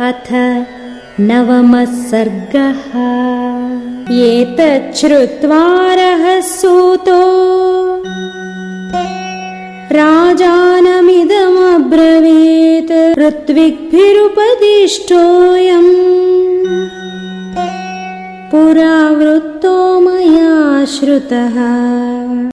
अथ नवमः सर्गः एतच्छ्रुत्वा सूतो राजानमिदमब्रवीत्। ऋत्विग्भिरुपदिष्टोऽयम्। पुरा वृत्तो मया श्रुतः